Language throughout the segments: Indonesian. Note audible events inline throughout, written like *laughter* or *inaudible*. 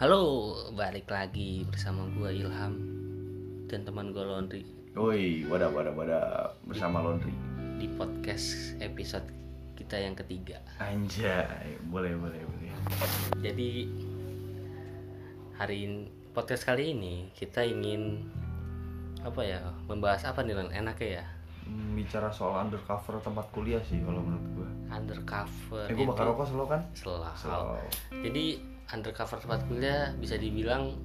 Halo, balik lagi bersama gua Ilham dan teman gua Laundry Woi, wadah wadah wadah bersama Laundry. di podcast episode kita yang ketiga. Anjay, boleh boleh boleh. Jadi hari ini podcast kali ini kita ingin apa ya membahas apa nih Lan? enaknya ya Hmm, Bicara soal undercover tempat kuliah sih kalau menurut gua. undercover Eh, gua bakar rokok selalu kan? selalu. Selalu. Jadi undercover tempat kuliah bisa dibilang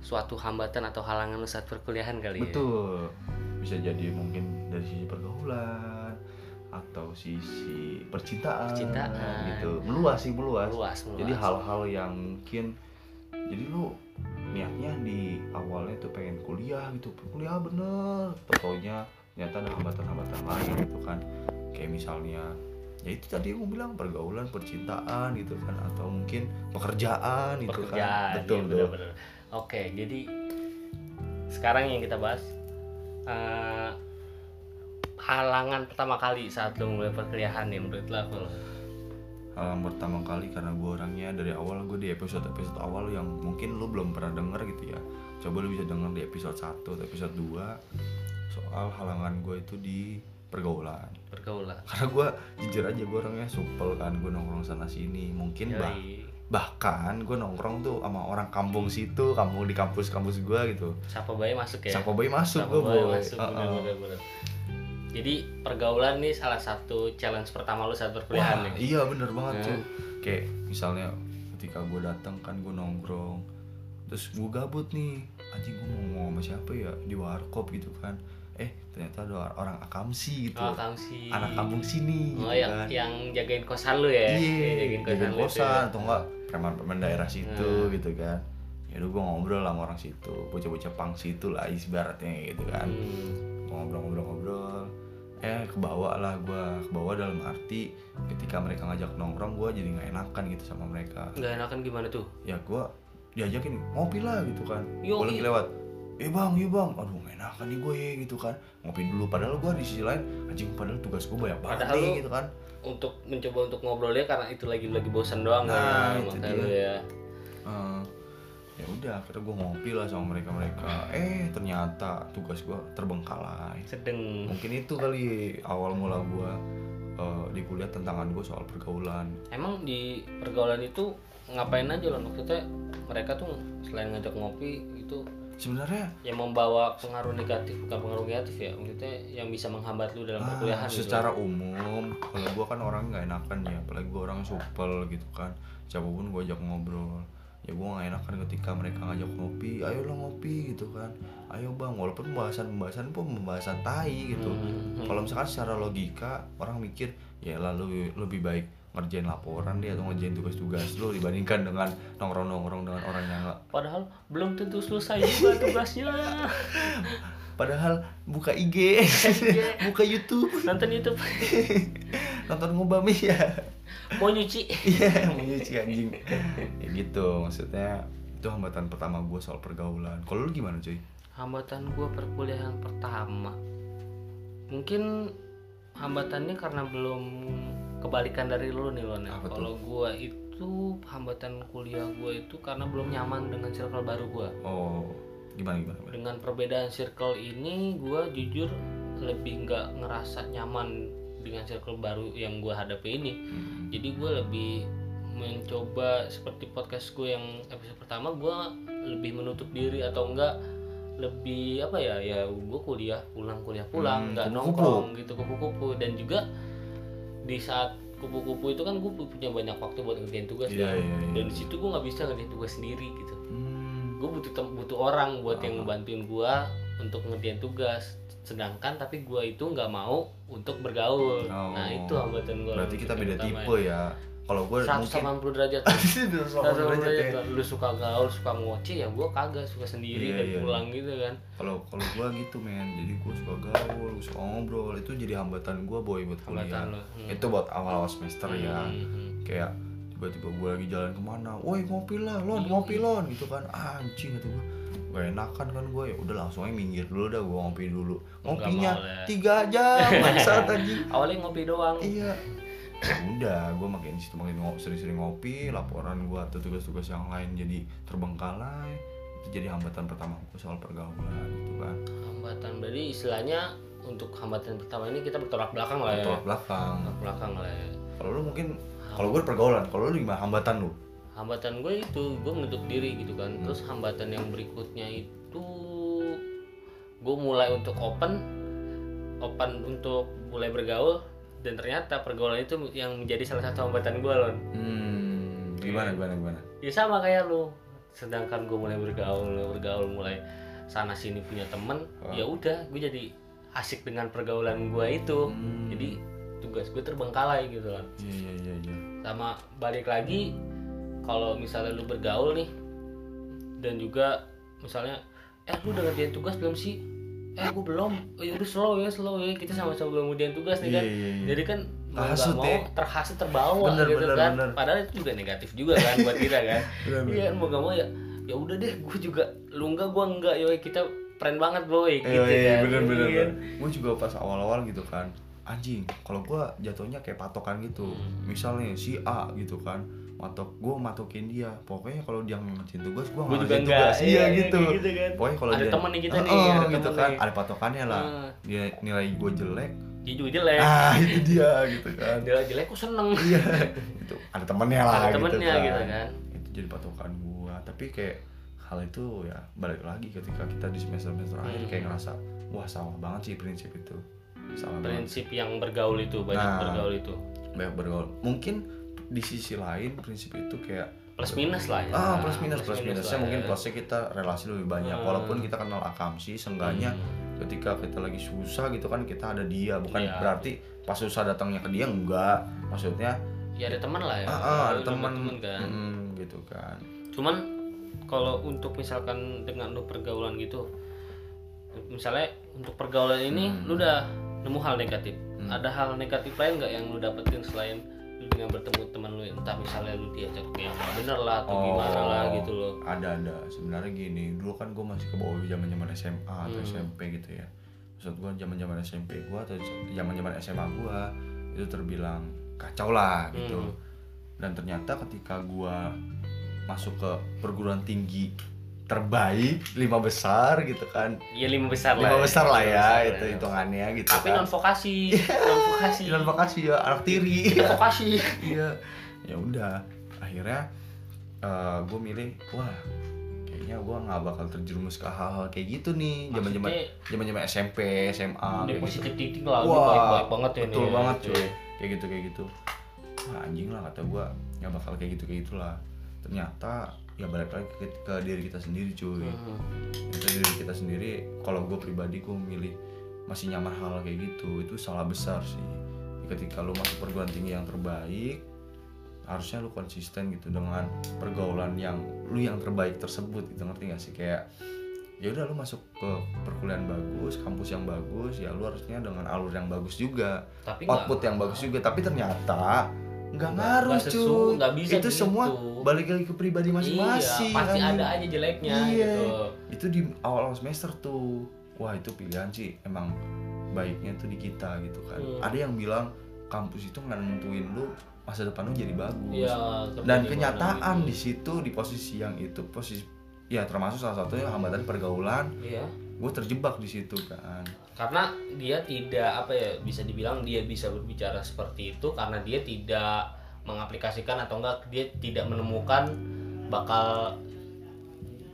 suatu hambatan atau halangan saat perkuliahan kali ya. Betul. Bisa jadi mungkin dari sisi pergaulan atau sisi percintaan, Percintaan. gitu. Meluas sih meluas. Luas, luas. Jadi hal-hal yang mungkin jadi lu niatnya di awalnya tuh pengen kuliah gitu kuliah bener pokoknya ternyata ada hambatan-hambatan lain gitu kan kayak misalnya ya itu tadi aku bilang pergaulan percintaan gitu kan atau mungkin pekerjaan gitu pekerjaan kan betul iya, betul bener-bener. oke jadi sekarang yang kita bahas eh, halangan pertama kali saat lo mulai perkuliahan nih menurut lo apa lo? hal yang pertama kali karena gue orangnya dari awal gue di episode episode awal yang mungkin lu belum pernah denger gitu ya coba lu bisa denger di episode 1 atau episode 2 soal halangan gue itu di pergaulan. Pergaulan. Karena gue jujur aja gue orangnya supel kan gue nongkrong sana sini. Mungkin bah bahkan gue nongkrong tuh sama orang kampung situ kampung di kampus-kampus gue gitu. Siapa bayi masuk ya? Siapa bayi masuk gue boy. masuk bener, bener, bener. jadi pergaulan nih salah satu challenge pertama lu saat perkuliahan Wah, nih? iya bener banget tuh kayak misalnya ketika gue datang kan gue nongkrong terus gue gabut nih. Anjing gue mau ngomong sama siapa ya? Di warkop gitu kan eh ternyata ada orang akamsi gitu. Oh kamu sih anak kampung sini oh gitu yang kan. yang jagain kosan lu ya? Iya jagain kosan jagain kosan ya. atau enggak preman-preman daerah situ Hmm. gitu kan. Ya udah gue ngobrol sama orang situ bocah-bocah pang situ lah ibaratnya gitu kan. Hmm. ngobrol-ngobrol-ngobrol. Eh kebawa lah gue kebawa dalam arti ketika mereka ngajak nongkrong gue jadi nggak enakan gitu sama mereka. Nggak enakan gimana tuh? Ya gue diajakin ngopi lah gitu kan. Gue lagi lewat eh bang iya bang. Aduh enakan nih gue gitu kan. Ngopi dulu padahal gue di sisi lain anjing padahal tugas gue banyak banget Padahal nih gitu kan. untuk mencoba untuk ngobrolnya karena itu lagi lagi bosan doang Nah, ya, itu makanya dia. lu ya. Eh, ya udah akhirnya gue ngopi lah sama mereka mereka eh ternyata tugas gue terbengkalai. Sedeng. Mungkin itu kali awal mula gue eh, di kuliah tantangan gue soal pergaulan. Emang di pergaulan itu ngapain aja loh maksudnya mereka tuh selain ngajak ngopi itu sebenarnya yang membawa pengaruh negatif bukan pengaruh negatif ya maksudnya yang bisa menghambat lu dalam ah, perkuliahan gitu. secara umum kalau gue kan orang nggak enakan ya apalagi gue orang supel gitu kan siapa pun gue ajak ngobrol ya gue nggak enakan ketika mereka ngajak ngopi ayo lo ngopi gitu kan ayo bang walaupun pembahasan pembahasan pun pembahasan tai gitu Hmm. kalau misalkan secara logika orang mikir ya lalu lebih baik ngerjain laporan dia atau ngerjain tugas-tugas lu dibandingkan dengan nongkrong-nongkrong dengan orang yang nggak padahal belum tentu selesai juga tugasnya. *laughs* Padahal buka IG *laughs* buka YouTube. Nonton YouTube. *laughs* Nonton ngobami ya. Mau nyuci. Iya menyuci anjing. Ya gitu maksudnya itu hambatan pertama gue soal pergaulan. Kalau lu gimana cuy? Hambatan gua perkuliahan pertama. Mungkin hambatannya karena belum kebalikan dari lu nih Lon ya. Kalau gua itu hambatan kuliah gua itu karena belum nyaman dengan circle baru gua oh gimana gimana, gimana? dengan perbedaan circle ini gua jujur lebih nggak ngerasa nyaman dengan circle baru yang gua hadapi ini Hmm. jadi gue lebih mencoba seperti podcast gue yang episode pertama gue lebih menutup diri atau enggak lebih apa ya ya gue kuliah pulang kuliah pulang Hmm, nggak kupu-kupu. nongkrong gitu kupu-kupu dan juga di saat kupu-kupu itu kan gue punya banyak waktu buat ngerjain tugas Iya, kan. iya, iya. dan di situ gue nggak bisa ngerjain tugas sendiri gitu Hmm. gue butuh butuh orang buat yang Ah. ngebantuin gue untuk ngerjain tugas sedangkan tapi gue itu nggak mau untuk bergaul Oh. nah itu hambatan gue berarti kita beda tipe ya kalau gue mungkin 180 derajat. *laughs* 180 derajat ya. derajat lu suka gaul suka ngoceh ya gue kagak suka sendiri Iya, dan iya. pulang gitu kan. Kalau kalau gue gitu men. Jadi gue suka gaul gue suka ngobrol. Itu jadi hambatan gue boy buat kuliah. Hambatan lo Hmm. itu buat awal-awal semester ya. Hmm, hmm. kayak tiba-tiba gue lagi jalan ke mana woi ngopi lah lon Iya, ngopi lon. Gitu kan. Anjing kata gue gak enakan kan gue ya udah langsung aja minggir dulu dah gue ngopi dulu. Ngopinya mau tiga jam *laughs* bangsat anjing. Awalnya ngopi doang. Iya. ya udah gue makin situ makin ngopi sering-sering ngopi laporan gue atau tugas-tugas yang lain jadi terbengkalai itu jadi hambatan pertama gue soal pergaulan gitu kan. Hambatan berarti istilahnya untuk hambatan pertama ini kita bertolak belakang lah ya. Tolak belakang. Bertolak belakang lah ya. Kalau lu mungkin kalau gue pergaulan kalau lu gimana hambatan lu? Hambatan gue itu gue menutup diri gitu kan. Terus hambatan yang berikutnya itu gue mulai untuk open open untuk mulai bergaul dan ternyata pergaulan itu yang menjadi salah satu hambatan gue loh hmm, gimana gimana gimana? Ya sama kayak lu. Sedangkan gue mulai bergaul mulai bergaul mulai sana sini punya temen Oh. ya udah gue jadi asik dengan pergaulan gue itu. Hmm. jadi tugas gue terbengkalai gitu kan iya iya iya iya. Sama balik lagi kalau misalnya lu bergaul nih dan juga misalnya eh lu udah ngerjain tugas belum sih eh aku belum oh ya udah slow ya slow ya kita sama-sama belum ngerjain tugas nih kan Iya, iya, iya. jadi kan mau nggak Hasut mau ya. terhasut terbawa Bener, gitu bener, kan bener. padahal itu juga negatif juga kan buat kita kan *laughs* Bener, bener. iya mau nggak mau ya ya udah deh gue juga lu enggak gue enggak yoi kita friend banget boy gitu Iya, iya, kan bener bener. Iya. Gue juga pas awal-awal gitu kan, anjing. Kalau gue jatuhnya kayak patokan gitu. Hmm. Misalnya si A gitu kan, matok gue matokin dia. Pokoknya kalau dia ngerjain tugas, gue nggak ngerjain tugas. Iya Iya, gitu. gitu kan. Pokoknya kalau Ada dia nih kita nih, Heeh, ada gitu kan, nih. ada patokannya lah. Ah. Dia nilai gue jelek, dia juga jelek ah itu dia gitu kan. dia jelek kok seneng Iya, itu ada temennya lah. ada temennya gitu gitu kan Itu jadi patokan gue. Tapi kayak hal itu ya balik lagi ketika kita di semester semester akhir Hmm. kayak ngerasa wah salah banget sih prinsip itu salah banget prinsip yang bergaul itu banyak Nah. bergaul itu banyak bergaul mungkin di sisi lain prinsip itu kayak plus minus lah ya ah plus minus plus minusnya lah mungkin ya. plusnya kita relasi lebih banyak Hmm. walaupun kita kenal akamsi seenggaknya ketika kita lagi susah gitu kan kita ada dia bukan Iya. berarti pas susah datangnya ke dia enggak maksudnya ya ada teman lah ya ah, ah, ada teman kan Mm, gitu kan cuman kalau untuk misalkan dengan lu pergaulan gitu misalnya untuk pergaulan ini Hmm. lu udah nemu hal negatif Hmm. ada hal negatif lain nggak yang lu dapetin selain lu dengan bertemu teman lu entah misalnya lu diajak ke yang nggak bener lah atau gimana lah gitu loh ada ada sebenarnya gini dulu kan gue masih ke bawah zaman zaman SMA atau Hmm. SMP gitu ya maksud gue zaman zaman SMP gue atau zaman zaman SMA gue itu terbilang kacau lah gitu Hmm. dan ternyata ketika gue masuk ke perguruan tinggi terbaik lima besar gitu kan. Iya lima besar lah lima ya. besar lah ya besar itu ya. hitungannya gitu tapi kan. non vokasi *laughs* non vokasi. Non vokasi ya anak tiri. Vokasi. *laughs* Iya. Ya udah akhirnya gue milih wah kayaknya gue nggak bakal terjerumus ke hal-hal kayak gitu nih. Zaman zaman zaman zaman SMP SMA ini gitu. positif titik lah ini wah baik-baik banget ya betul nih, banget gitu. cuy. Kayak gitu kayak gitu. Wah anjing lah kata gue nggak bakal kayak gitu kayak gitulah ternyata ya balik lagi ke, ke diri kita sendiri cuy. Hmm. kita diri kita sendiri kalau gue pribadi gue milih masih nyaman hal kayak gitu itu salah besar sih. Ketika lu masuk perguruan tinggi yang terbaik harusnya lu konsisten gitu dengan pergaulan yang lu yang terbaik tersebut gitu ngerti gak sih? Kayak ya udah lu masuk ke perkuliahan bagus kampus yang bagus ya lu harusnya dengan alur yang bagus juga tapi output yang bagus juga. Tapi ternyata nggak ngaruh nggak sesu- cuy nggak bisa itu gitu. semua balik lagi ke pribadi masing-masing iya, pasti anjing ada aja jeleknya Iya. gitu itu di awal semester tuh wah itu pilihan sih emang baiknya tuh di kita gitu kan Hmm. ada yang bilang kampus itu nggak nentuin lu masa depan lu jadi bagus kerja dan kenyataan gitu. di situ di posisi yang itu posisi ya termasuk salah satunya hambatan pergaulan iya gue terjebak di situ kan. Karena dia tidak apa ya bisa dibilang dia bisa berbicara seperti itu karena dia tidak mengaplikasikan atau enggak dia tidak menemukan bakal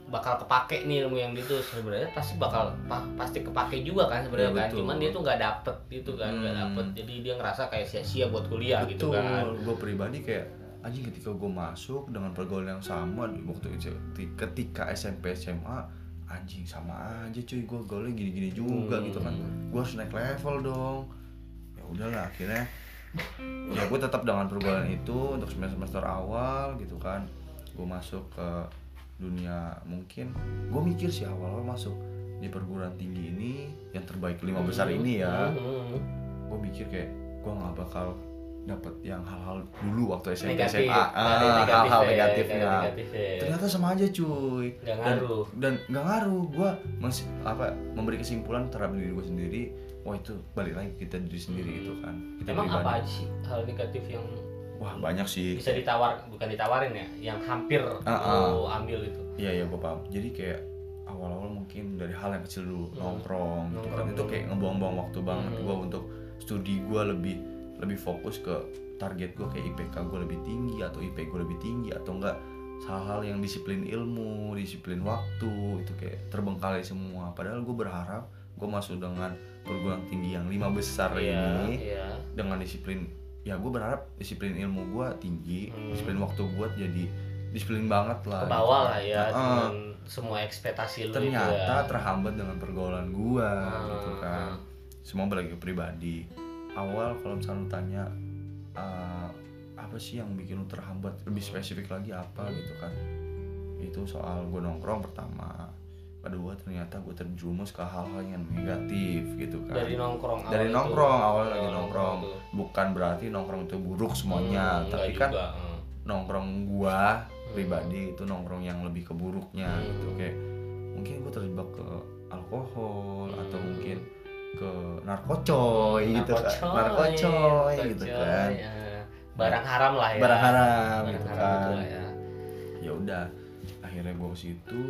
bakal kepake nih ilmu yang itu sebenarnya pasti bakal pa- pasti kepake juga kan sebenarnya Iya, kan. betul. cuman dia tuh nggak dapet gitu kan nggak Hmm. dapet. Jadi dia ngerasa kayak sia-sia buat kuliah gitu kan. Gue pribadi kayak anjing ketika gue masuk dengan pergaulan yang sama di waktu itu ketika SMP SMA anjing sama aja cuy gue gaulnya gini-gini juga Hmm. gitu kan. Gue harus naik level dong. Ya udahlah akhirnya ya gue tetap dengan pergaulan itu untuk semester semester awal gitu kan. Gue masuk ke dunia mungkin gue mikir sih awal-awal masuk di perguruan tinggi ini yang terbaik lima besar ini ya. Hmm. gue mikir kayak gue nggak bakal dapet yang hal-hal dulu waktu SMP negatif. SMA ah, negatif hal-hal ya, negatifnya nggak ada negatifnya. ternyata sama aja cuy. Dan ngaruh. dan nggak ngaruh. Gue apa memberi kesimpulan terhadap diri gue sendiri wah itu balik lagi kita diri sendiri gitu kan. Kita emang apa aja sih hal negatif yang wah banyak sih. bisa ditawar bukan ditawarin ya yang hampir Ah, lo ambil itu? Iya iya gue paham. Jadi kayak awal-awal mungkin dari hal yang kecil dulu Hmm. nongkrong gitu kan. Nongkrong itu kayak ngebuang-buang waktu banget Hmm. gue untuk studi gue lebih lebih fokus ke target gue kayak IPK gue lebih tinggi atau IP gue lebih tinggi atau enggak hal-hal yang disiplin ilmu disiplin waktu itu kayak terbengkalai semua padahal gue berharap gue masuk dengan perguruan tinggi yang lima besar Iya, ini iya. dengan disiplin ya gue berharap disiplin ilmu gue tinggi Hmm. disiplin waktu gue jadi disiplin banget lah ke bawah gitu. lah ya Heeh. dengan semua ekspektasi lu itu ternyata ya. terhambat dengan pergaulan gue Hmm, gitu kan semua balik ke pribadi awal kalau misalnya lu tanya eh, apa sih yang bikin lu terhambat lebih spesifik lagi apa gitu kan itu soal gue nongkrong pertama kedua ternyata gue terjerumus ke hal-hal yang negatif gitu kan dari nongkrong awal dari itu. nongkrong awal lagi Awal nongkrong itu. bukan berarti nongkrong itu buruk semuanya Hmm, tapi kan juga, hmm. nongkrong gua pribadi itu nongkrong yang lebih ke buruknya Hmm. gitu kayak mungkin gua terjebak ke alkohol atau Hmm. mungkin ke narkocoy gitu kan. Narkocoy, gitu kan. ya. barang haram lah ya. Barang haram Barang gitu haram kan. ya. Ya udah akhirnya gua ke situ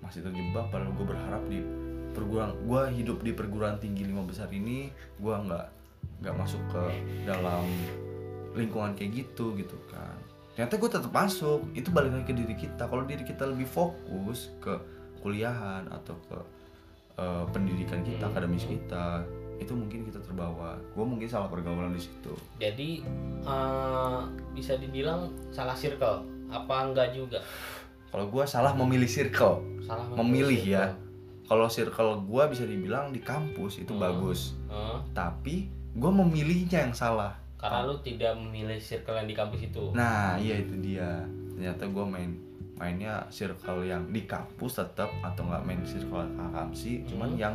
masih terjebak padahal gua berharap di perguruan gua hidup di perguruan tinggi lima besar ini gua nggak nggak masuk ke dalam lingkungan kayak gitu gitu kan. Ternyata gue tetap masuk. Itu balik lagi ke diri kita. Kalau diri kita lebih fokus ke kuliahan atau ke eh, pendidikan kita Hmm. akademis kita itu mungkin kita terbawa. Gue mungkin salah pergaulan di situ. Jadi eh, bisa dibilang salah circle apa enggak juga? Kalau gue salah memilih circle. Salah memilih circle. ya. kalau circle gue bisa dibilang di kampus itu Hmm. bagus. Eh, tapi gue memilihnya yang salah. Karena lu tidak memilih circle yang di kampus itu. Nah, iya itu dia. Ternyata gue main mainnya circle yang di kampus tetap atau nggak main circle akamsi, cuman Hmm. yang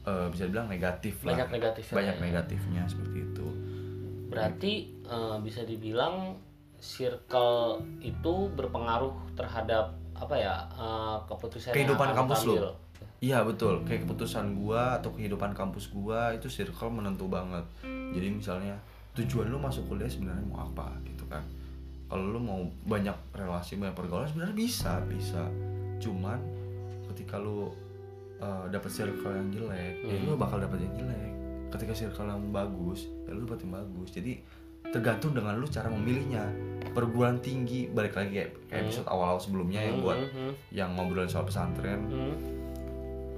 eh, bisa dibilang negatif lah. banyak negatif Banyak negatifnya seperti itu. berarti eh, bisa dibilang circle itu berpengaruh terhadap apa ya eh, keputusan Kehidupan kampus ambil. Iya betul. Kayak keputusan gua atau kehidupan kampus gua itu circle menentu banget. Jadi misalnya tujuan lu masuk kuliah sebenarnya mau apa gitu kan. Kalau lu mau banyak relasi, banyak pergaulan sebenarnya bisa, bisa. Cuman ketika lu uh, dapet circle yang jelek, ya Hmm. lu bakal dapet yang jelek. Ketika circle yang bagus, ya lu dapet yang bagus. Jadi tergantung dengan lu cara memilihnya. Perguruan tinggi balik lagi kayak, Hmm. episode awal-awal sebelumnya yang buat Hmm, hmm, yang ngobrolin soal pesantren hmm.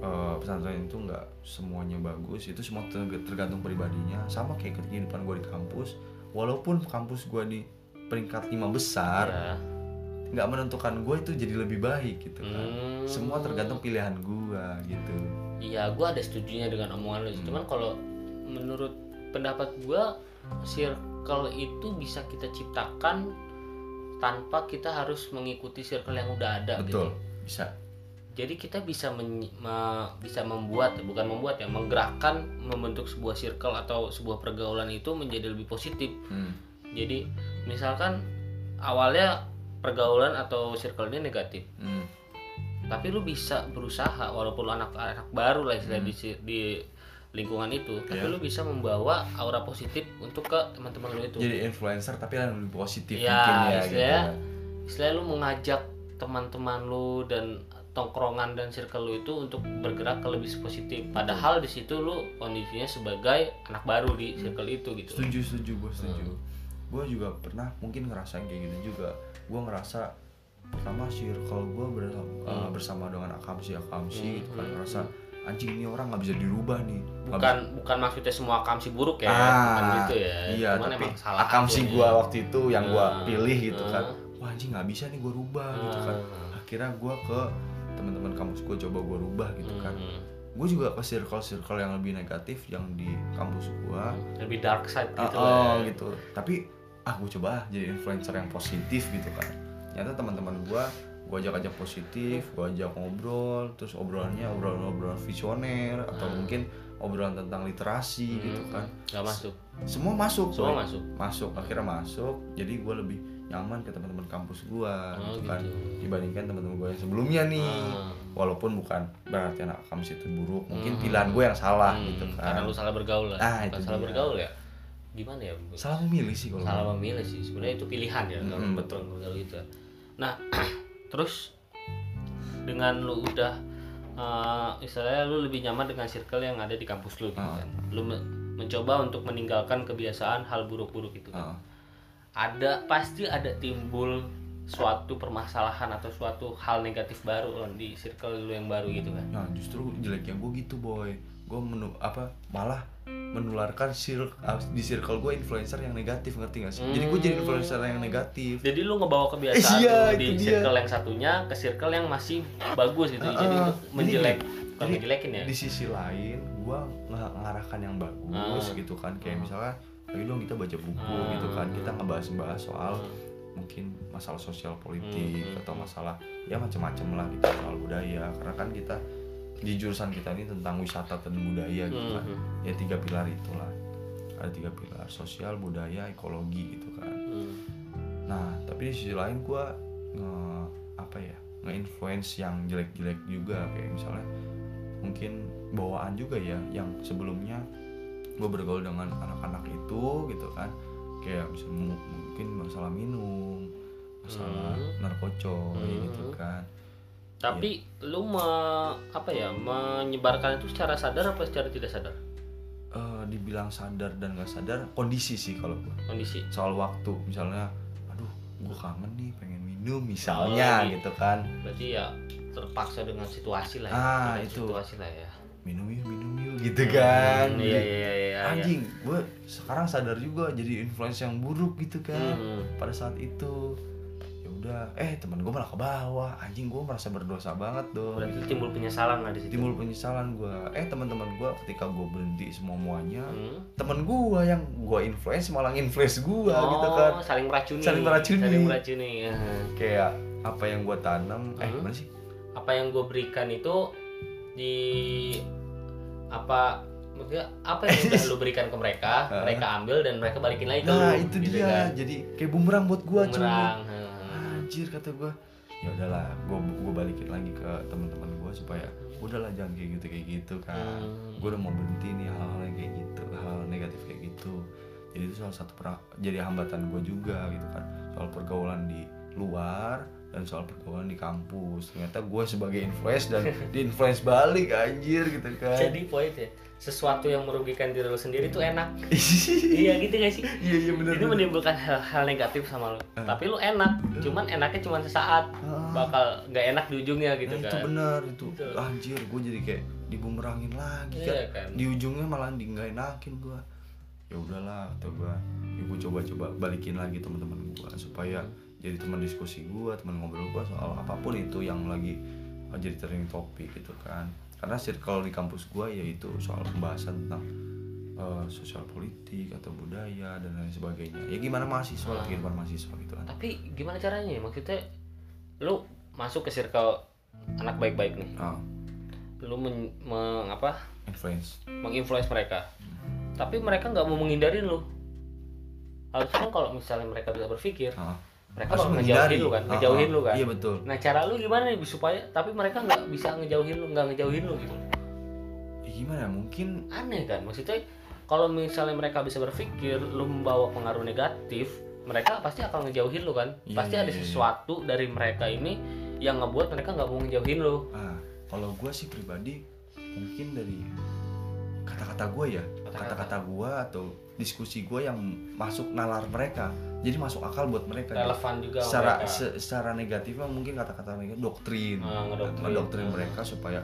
eh, pesantren itu nggak semuanya bagus itu semua ter- tergantung pribadinya sama kayak kehidupan gue di kampus walaupun kampus gue di peringkat lima besar nggak menentukan gue itu jadi lebih baik gitu kan Hmm. semua tergantung pilihan gue gitu Iya, gue ada setujunya dengan omongan lu. Hmm. Cuman kalau menurut pendapat gue, circle itu bisa kita ciptakan tanpa kita harus mengikuti circle yang udah ada betul gitu. bisa Jadi kita bisa men- me- bisa membuat, bukan membuat ya, menggerakkan membentuk sebuah circle atau sebuah pergaulan itu menjadi lebih positif. Hmm. Jadi misalkan awalnya pergaulan atau circle ini negatif, Hmm. tapi lu bisa berusaha walaupun lu anak-anak baru lah istilah Hmm. di, di lingkungan itu tapi Iya. lu bisa membawa aura positif untuk ke teman-teman lu itu jadi influencer tapi yang lebih positif Ya, mungkin ya gitu istilahnya, kan. istilahnya lu mengajak teman-teman lu dan tongkrongan dan circle lu itu untuk bergerak ke lebih positif padahal di situ lu kondisinya sebagai anak baru di circle itu gitu setuju setuju gue setuju Hmm. Gue juga pernah mungkin ngerasain kayak gitu juga. Gue ngerasa pertama circle gue bersama, Hmm. bersama dengan akamsi akamsi Hmm, gitu kan. hmm, ngerasa anjing ini orang nggak bisa dirubah nih. Bukan bukan maksudnya semua kamsi buruk ya Ah, bukan gitu ya. iya Cuman tapi emang salah akamsi aja gue waktu itu yang gue Hmm, pilih gitu kan. hmm. wah anjing nggak bisa nih gue rubah gitu kan. Hmm. akhirnya gue ke teman-teman kampus gue coba gue rubah gitu kan. Hmm. gue juga ke circle-circle yang lebih negatif yang di kampus gue lebih dark side gitu oh, lah ya. gitu. Tapi ah gue coba ah jadi influencer yang positif gitu kan ternyata teman-teman gue gue ajak ajak positif gue ajak ngobrol terus obrolannya obrolan obrolan visioner atau Hmm. mungkin obrolan tentang literasi Hmm. gitu kan nggak masuk semua masuk semua boy. masuk masuk akhirnya masuk jadi gue lebih nyaman ke teman-teman kampus gua Oh, gitu kan gitu. dibandingkan teman-teman gua yang sebelumnya nih Ah. walaupun bukan berarti anak kampus itu buruk mungkin Hmm. pilihan gue yang salah Hmm, gitu karena kan lu salah bergaul lah Ah, itu salah dia. bergaul ya gimana ya? Salah memilih sih kalau salah memilih sih. Sebenarnya itu pilihan ya kalau Mm, betul kalau gitu nah *clears throat* terus dengan lu udah eh, istilahnya lu lebih nyaman dengan circle yang ada di kampus lu gitu Ah. kan. Lu me- mencoba untuk meninggalkan kebiasaan hal buruk-buruk itu kan. Ah. ada pasti ada timbul suatu permasalahan atau suatu hal negatif baru loh di circle lu yang baru gitu kan. Nah justru jeleknya gue gitu boy Gue menu apa malah menularkan circle di circle gue influencer yang negatif ngerti gak sih? Jadi gue jadi influencer yang negatif. jadi lu ngebawa kebiasaan Iya, lu di dia. circle yang satunya ke circle yang masih bagus gitu jadi Ah, untuk jadi menjelek jadi ngejelekin ya Di sisi lain gue ngarahkan yang bagus Ah. gitu kan kayak Ah. misalnya ayo dong kita baca buku Ah. gitu kan kita ngebahas-bahas soal Hmm. mungkin masalah sosial politik Hmm, hmm, atau hmm. masalah ya macam-macam lah gitu soal budaya karena kan kita di jurusan kita ini tentang wisata dan budaya gitu kan hmm. ya tiga pilar itulah ada tiga pilar sosial budaya ekologi gitu kan Hmm. nah tapi di sisi lain gua nge apa ya nge-influence yang jelek-jelek juga kayak misalnya mungkin bawaan juga ya yang sebelumnya gue bergaul dengan anak-anak itu gitu kan kayak misalnya mu- mungkin masalah minum masalah Hmm. narkocoy Hmm. gitu kan tapi lu me, apa ya menyebarkan itu secara sadar apa secara tidak sadar? Eh, dibilang sadar dan nggak sadar kondisi sih kalau gue kondisi. Soal waktu misalnya aduh gue kangen nih pengen minum misalnya Oh, gitu kan. Berarti ya terpaksa dengan situasi lah ya. Ah, Dengan itu. situasi lah ya. Minum yuk minum yuk gitu kan. Hmm, iya iya iya iya. Anjing gue sekarang sadar juga jadi influence yang buruk gitu kan Hmm. pada saat itu udah eh teman gue malah ke bawah anjing gue merasa berdosa banget dong berarti timbul penyesalan lah di situ timbul penyesalan gue eh teman-teman gue ketika gue berhenti semua muanya Hmm. temen gue yang gue influence malah influence gue oh, gitu kan saling meracuni Saling meracuni. saling meracuni ya. kayak apa yang gue tanam eh Hmm. gimana sih apa yang gue berikan itu di apa maksudnya apa yang udah *laughs* lu berikan ke mereka mereka ambil dan mereka balikin lagi ke nah lu itu gitu dia kan. jadi kayak bumerang buat gue cuy bumerang. Anjir kata gue ya udahlah gue gue balikin lagi ke teman-teman gue supaya udahlah jangan kayak gitu kayak gitu kan Hmm. gue udah mau berhenti nih hal-hal yang kayak gitu hal negatif kayak gitu. Jadi itu salah satu pera- jadi hambatan gue juga gitu kan. Soal pergaulan di luar dan soal pergaulan di kampus. Ternyata gue sebagai influence dan *laughs* di influence balik anjir gitu kan. Jadi poin ya sesuatu yang merugikan diri lu sendiri tuh enak. *laughs* Iya gitu gak sih? Iya iya benar itu menimbulkan hal-hal negatif sama lu. Tapi lu enak cuman enaknya cuma sesaat. Bakal nggak enak di ujungnya gitu nah, kan. itu benar itu. Gitu. anjir gue jadi kayak dibumerangin lagi Iya kan. kan. di ujungnya malah di nggak enakin gue ya udahlah kata gue ya gue coba-coba balikin lagi teman-teman gue supaya jadi teman diskusi gue teman ngobrol gue soal apa pun itu yang lagi uh, jadi trending topik gitu kan. Karena circle di kampus gue yaitu soal pembahasan tentang uh, sosial politik atau budaya dan lain sebagainya. Ya gimana mahasiswa lah kehidupan mahasiswa gitu kan. Tapi gimana caranya ya? Maksudnya lu masuk ke circle anak baik-baik nih. Ah. Lu men, meng- apa? Influence. Menginfluence mereka. Tapi mereka nggak mau menghindarin lu. Harusnya kan kalau misalnya mereka bisa berpikir ah mereka Harus ngejauhin lu kan? Ngejauhin ah. lu kan? Iya betul. Nah cara lu gimana nih supaya tapi mereka nggak bisa ngejauhin lu nggak ngejauhin lu gitu? Ya, gimana? Mungkin aneh kan? Maksudnya kalau misalnya mereka bisa berpikir lu membawa pengaruh negatif mereka pasti akan ngejauhin lu kan? Iya, pasti iya, ada iya, iya. sesuatu dari mereka ini yang ngebuat mereka nggak mau ngejauhin lu. Ah kalau gue sih pribadi mungkin dari kata-kata gue ya Kata-kata. gue atau diskusi gue yang masuk nalar mereka. Jadi masuk akal buat mereka. Relevan juga secara mereka. se- secara negatifnya mungkin kata-kata negatif doktrin. Ah, ngedoktrin. ngedoktrin Ah. mereka supaya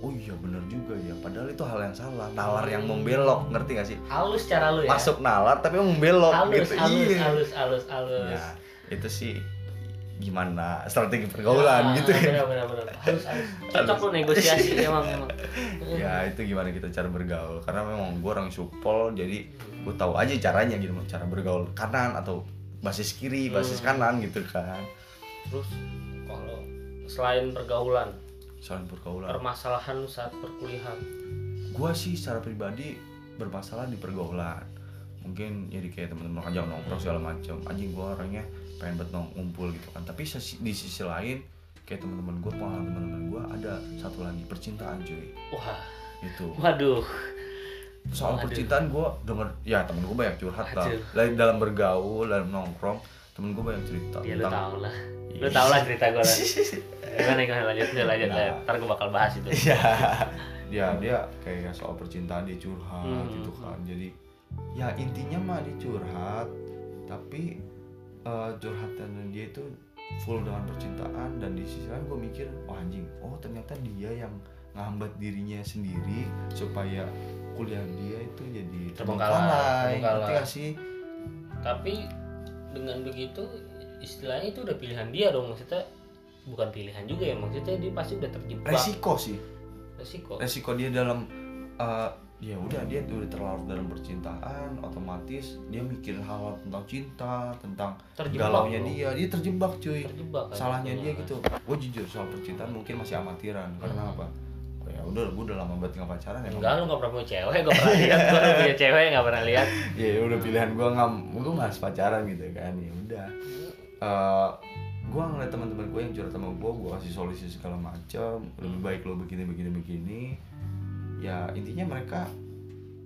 oh iya bener juga ya. Padahal itu hal yang salah. Nalar yang membelok ngerti gak sih? Halus cara lu ya? Masuk nalar tapi membelok halus gitu. halus, iya. halus halus halus. Ya itu sih gimana strategi pergaulan gitu ya benar benar halus halus cocok lu negosiasi *laughs* emang emang. Ya itu gimana kita cara bergaul. Karena memang gue orang supol jadi gue tahu aja caranya gitu cara bergaul kanan atau basis kiri basis Hmm. kanan gitu kan. Terus kalau selain pergaulan? Soal pergaulan. Permasalahan saat perkuliahan? Gue sih secara pribadi bermasalah di pergaulan. Mungkin jadi kayak teman-teman ajak nongkrong segala macam anjing gue orangnya pengen nong ngumpul gitu kan tapi di sisi lain kayak teman-teman gue pengalaman teman-teman gue ada satu lagi percintaan cuy wah itu waduh soal Waduh. percintaan gue denger ya temen gue banyak curhat lah. Lain dalam bergaul dalam nongkrong temen gue banyak cerita ya lu tentang tau lah lu Iya. tau lah cerita gue lah *laughs* gimana gimana lanjut lanjut lanjut Nah. ntar gue bakal bahas itu Iya. dia dia kayak soal percintaan dia curhat Hmm. gitu kan jadi ya intinya mah dia curhat tapi eh, curhatan dia itu full dengan percintaan dan di sisi lain gue mikir oh anjing oh ternyata dia yang ngambat dirinya sendiri supaya kuliah dia itu jadi Terbengkalai, terbengkalai. ngerti gak sih? Tapi dengan begitu istilahnya itu udah pilihan dia dong maksudnya bukan pilihan juga ya maksudnya dia pasti udah terjebak. Resiko sih. Resiko. Resiko dia dalam eh, ya udah dia udah terlarut dalam percintaan otomatis dia mikirin hal, -hal tentang cinta tentang galaunya dia. Dia terjebak cuy. Terjebak kan. salahnya dia. gitu. Gue jujur soal percintaan mungkin masih amatiran. Karena Hmm. apa? Oh, ya udah gue udah lama banget nggak pacaran ya enggak lu gak pernah punya cewek gue pernah lihat. Gue udah punya cewek gak pernah lihat. *laughs* Ya udah pilihan gue nggak gue nggak pacaran gitu kan ya udah. Eh gue ngeliat teman-teman gue yang curhat sama gue gue kasih solusi segala macam lebih baik lo begini begini begini ya intinya mereka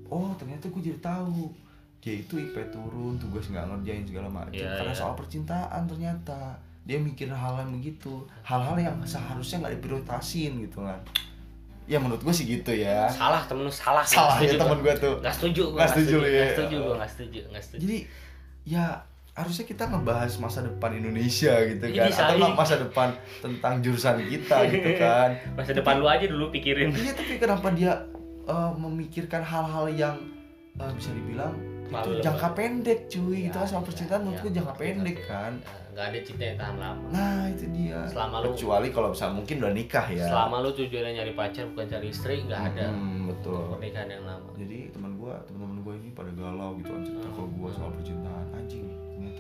oh ternyata gue jadi tahu. Dia itu IP turun tugas nggak ngerjain segala macam Iya, karena iya. soal percintaan ternyata. Dia mikir hal-hal begitu. Hal-hal yang seharusnya nggak diprioritasin gitu kan. Ya menurut gue sih gitu ya. Salah temen lu salah. Salah ya setuju temen gue tuh. Nggak setuju gua, Nggak setuju lu ya. nggak setuju gue nggak setuju. Nggak setuju. Jadi ya harusnya kita ngebahas masa depan Indonesia gitu Ini kan bisa, atau nggak ini. masa depan tentang jurusan kita gitu *laughs* kan. Masa depan lu aja dulu pikirin. Iya tapi kenapa dia eh, memikirkan hal-hal yang eh, bisa dibilang itu jangka pendek cuy. Ya, itu soal ya, percintaan ya. gue jangka pendek kan. Ya, nggak ada cinta yang tahan lama. Nah itu dia. Selama lu- kecuali kalau misal mungkin udah nikah ya. Selama lu tujuannya nyari pacar bukan cari istri nggak ada. Hmm, betul. Pernikahan yang lama. Jadi teman gua teman-teman gua ini pada galau gitu kan cerita ke gua soal percintaan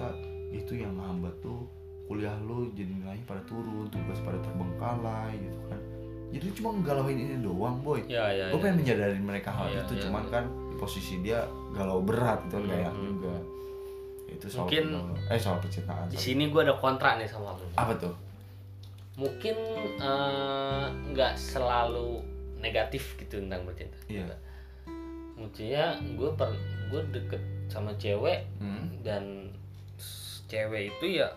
ternyata itu yang ngehambat tuh kuliah lu jadi nilainya pada turun tugas pada terbengkalai gitu kan jadi cuma ngegalauin ini doang boy ya ya, gue ya. pengen menyadari mereka hal Iya, itu iya, cuman iya. kan di posisi dia galau berat gitu kan gak enak Hmm. juga itu soal Mungkin eh soal percintaan di sini gue ada kontra nih sama lu apa tuh mungkin eh, nggak selalu negatif gitu tentang bercinta Iya. maksudnya gue per gue deket sama cewek Hmm. dan cewek itu ya